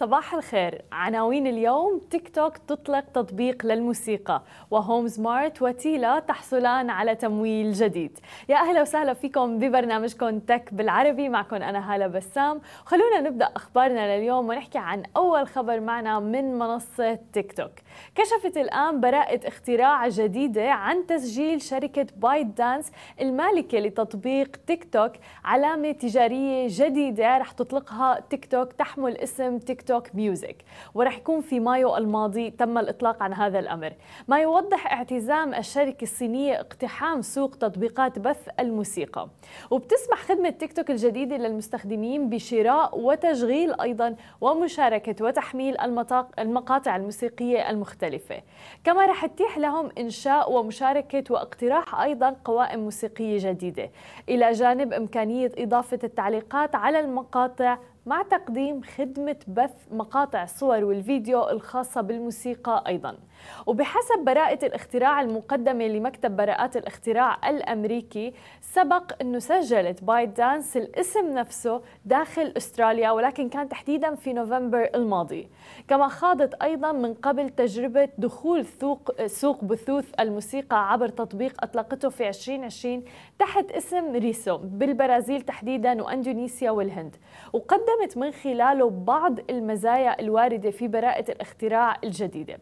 صباح الخير. عناوين اليوم تيك توك تطلق تطبيق للموسيقى وهوم سمارت وتيلا تحصلان على تمويل جديد. يا أهلا وسهلا فيكم ببرنامجكم تك بالعربي. معكم أنا هالة بسام. خلونا نبدأ أخبارنا لليوم ونحكي عن أول خبر معنا من منصة تيك توك كشفت الآن براءة اختراع جديدة عن تسجيل شركة بايت دانس المالكة لتطبيق تيك توك علامة تجارية جديدة رح تطلقها. تيك توك تحمل اسم TikTok Music ورح يكون في مايو الماضي تم الإطلاق عن هذا الأمر. ما يوضح اعتزام الشركة الصينية اقتحام سوق تطبيقات بث الموسيقى. وبتسمح خدمة تيك توك الجديدة للمستخدمين بشراء وتشغيل أيضا ومشاركة وتحميل المقاطع الموسيقية المختلفة. كما رح تتيح لهم إنشاء ومشاركة واقتراح أيضا قوائم موسيقية جديدة. إلى جانب إمكانية إضافة التعليقات على المقاطع مع تقديم خدمة بث مقاطع الصور والفيديو الخاصة بالموسيقى أيضا. وبحسب براءة الاختراع المقدمة لمكتب براءات الاختراع الأمريكي سبق أنه سجلت بايت دانس الاسم نفسه داخل أستراليا ولكن كان تحديدا في نوفمبر الماضي. كما خاضت أيضا من قبل تجربة دخول سوق, سوق بثوث الموسيقى عبر تطبيق أطلقته في 2020 تحت اسم ريسو بالبرازيل تحديدا وأندونيسيا والهند. وقدمت من خلاله بعض المزايا الواردة في براءة الاختراع الجديدة.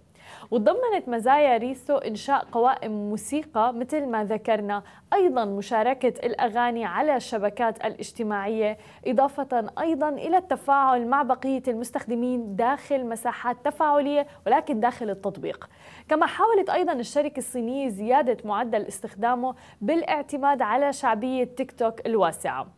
وضمنت مزايا ريسو إنشاء قوائم موسيقى مثل ما ذكرنا أيضا مشاركة الأغاني على الشبكات الاجتماعية إضافة أيضا إلى التفاعل مع بقية المستخدمين داخل مساحات تفاعلية ولكن داخل التطبيق. كما حاولت أيضا الشركة الصينية زيادة معدل استخدامه بالإعتماد على شعبية تيك توك الواسعة.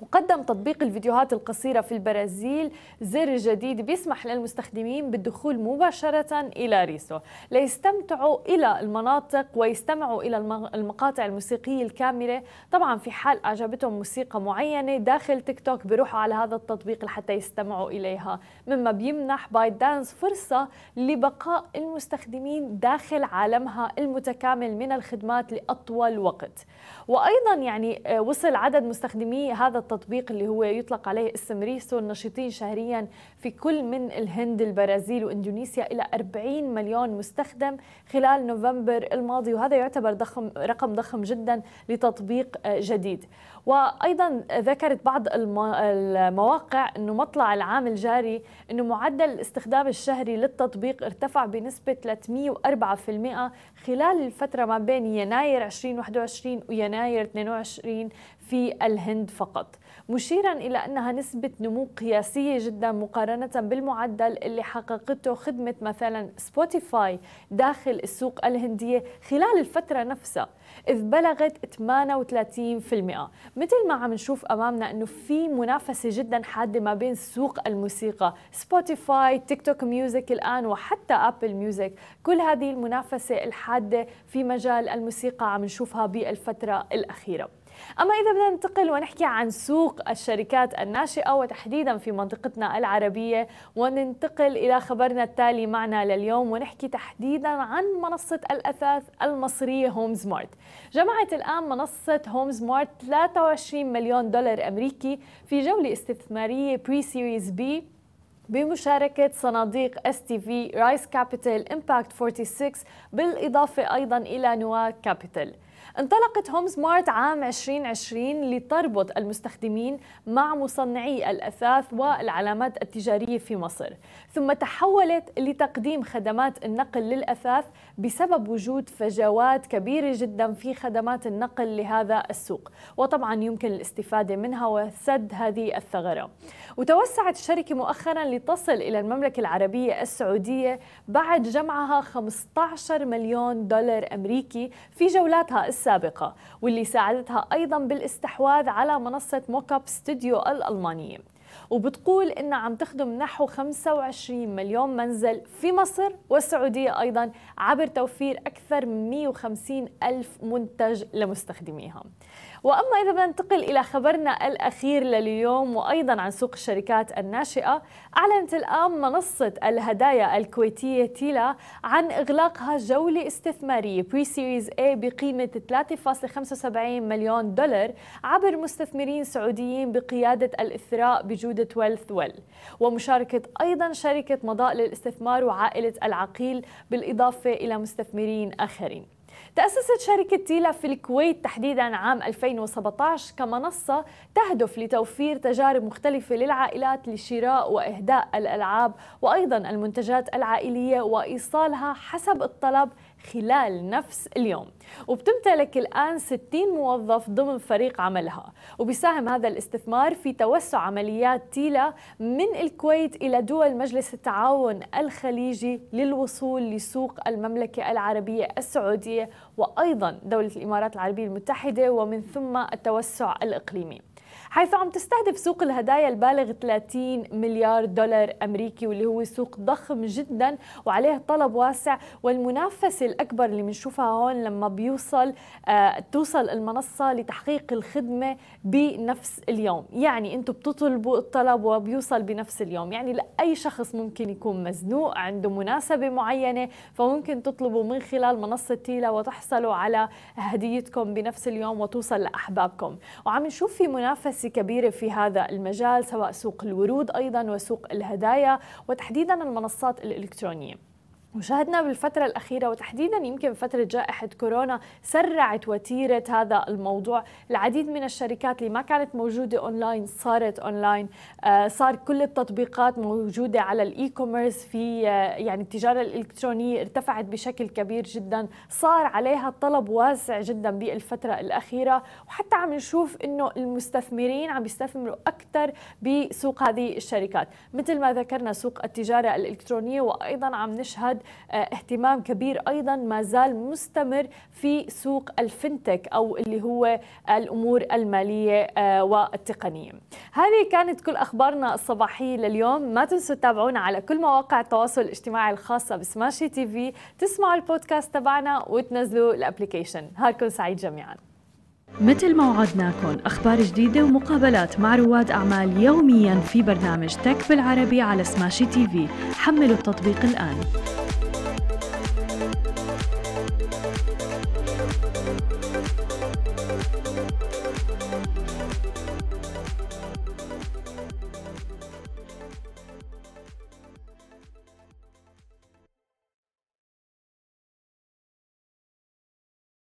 وقدم تطبيق الفيديوهات القصيرة في البرازيل زر جديد بيسمح للمستخدمين بالدخول مباشرة إلى ريسو ليستمتعوا إلى المناطق ويستمعوا إلى المقاطع الموسيقية الكاملة. طبعا في حال أعجبتهم موسيقى معينة داخل تيك توك بيروحوا على هذا التطبيق لحتى يستمعوا إليها. مما بيمنح بايت دانس فرصة لبقاء المستخدمين داخل عالمها المتكامل من الخدمات لأطول وقت. وأيضا يعني آه، وصل عدد مستخدمي هذا التطبيق اللي هو يطلق عليه اسم ريسو النشيطين شهريا في كل من الهند البرازيل وإندونيسيا إلى 40 مليون مستخدم خلال نوفمبر الماضي. وهذا يعتبر ضخم رقم ضخم جدا لتطبيق جديد. وأيضا ذكرت بعض المواقع إنه مطلع العام الجاري إنه معدل الاستخدام الشهري للتطبيق ارتفع بنسبة 304% خلال الفترة ما بين يناير 2021 ويناير 22 في الهند فقط. مشيرا إلى أنها نسبة نمو قياسية جدا مقارنة بالمعدل اللي حققته خدمة مثلا سبوتيفاي داخل السوق الهندية خلال الفترة نفسها إذ بلغت 38% مثل ما عم نشوف أمامنا أنه في منافسة جدا حادة ما بين سوق الموسيقى سبوتيفاي TikTok Music الآن وحتى Apple Music. كل هذه المنافسة الحادة في مجال الموسيقى عم نشوفها بالفترة الأخيرة. أما إذا بدنا ننتقل ونحكي عن سوق الشركات الناشئة وتحديدا في منطقتنا العربية وننتقل إلى خبرنا التالي معنا لليوم ونحكي تحديدا عن منصة الأثاث المصرية Homzmart جمعت الآن منصة Homzmart 23 مليون دولار أمريكي في جولة استثمارية pre-series B بمشاركة صناديق STV Rise Capital Impact 46 بالإضافة أيضا إلى Nuwa Capital انطلقت Homzmart عام 2020 لتربط المستخدمين مع مصنعي الأثاث والعلامات التجارية في مصر. ثم تحولت لتقديم خدمات النقل للأثاث بسبب وجود فجوات كبيرة جدا في خدمات النقل لهذا السوق. وطبعا يمكن الاستفادة منها وسد هذه الثغرة. وتوسعت الشركة مؤخرا لتصل إلى المملكة العربية السعودية بعد جمعها 15 مليون دولار أمريكي في جولاتها السابقة واللي ساعدتها أيضا بالاستحواذ على منصة موكاب ستوديو الألمانية. وبتقول إنها عم تخدم نحو 25 مليون منزل في مصر والسعودية أيضا عبر توفير أكثر من 150 ألف منتج لمستخدميها. وأما إذا بدنا ننتقل إلى خبرنا الأخير لليوم وأيضا عن سوق الشركات الناشئة أعلنت الآن منصة الهدايا الكويتية تيلا عن إغلاقها جوله استثماريه pre-series A بقيمه 3.75 مليون دولار عبر مستثمرين سعوديين بقيادة الإثراء بجودة ويلث ويل ومشاركة أيضا شركة مضاء للاستثمار وعائلة العقيل بالإضافة إلى مستثمرين آخرين. تأسست شركة تيلا في الكويت تحديدا عام 2017 كمنصة تهدف لتوفير تجارب مختلفة للعائلات لشراء وإهداء الألعاب وأيضا المنتجات العائلية وإيصالها حسب الطلب خلال نفس اليوم. وبتمتلك الآن 60 موظف ضمن فريق عملها. وبيساهم هذا الاستثمار في توسع عمليات تيلا من الكويت إلى دول مجلس التعاون الخليجي للوصول لسوق المملكة العربية السعودية وأيضا دولة الإمارات العربية المتحدة ومن ثم التوسع الإقليمي. حيث عم تستهدف سوق الهدايا البالغ 30 مليار دولار أمريكي واللي هو سوق ضخم جدا وعليه طلب واسع. والمنافسة الأكبر اللي بنشوفها هون لما بيوصل آه توصل المنصة لتحقيق الخدمة بنفس اليوم، يعني أنتم بتطلبوا الطلب وبيوصل بنفس اليوم، يعني لأي شخص ممكن يكون مزنوق عنده مناسبة معينة فممكن تطلبوا من خلال منصة تيلا وتحصلوا على هديتكم بنفس اليوم وتوصل لأحبابكم، وعم نشوف في منافسة منافسة كبيرة في هذا المجال سواء سوق الورود أيضا وسوق الهدايا وتحديدا المنصات الإلكترونية. وشاهدنا بالفترة الأخيرة وتحديدا يمكن فترة جائحة كورونا سرعت وتيرة هذا الموضوع. العديد من الشركات اللي ما كانت موجودة أونلاين صارت أونلاين. آه صار كل التطبيقات موجودة على ال e-commerce في آه يعني التجارة الإلكترونية ارتفعت بشكل كبير جدا. صار عليها طلب واسع جدا بالفترة الأخيرة. وحتى عم نشوف إنه المستثمرين عم يستثمروا أكثر بسوق هذه الشركات. مثل ما ذكرنا سوق التجارة الإلكترونية وأيضا عم نشهد اهتمام كبير أيضا ما زال مستمر في سوق ال fintech أو اللي هو الأمور المالية آه، والتقنية. هذه كانت كل أخبارنا الصباحية لليوم، ما تنسوا تتابعونا على كل مواقع التواصل الاجتماعي الخاصة بسماشي TV، تسمعوا البودكاست تبعنا وتنزلوا ال application، نهاركم سعيد جميعا. مثل ما وعدناكم أخبار جديدة ومقابلات مع رواد أعمال يوميا في برنامج تك بالعربي على سماشي تي في. حملوا التطبيق الآن.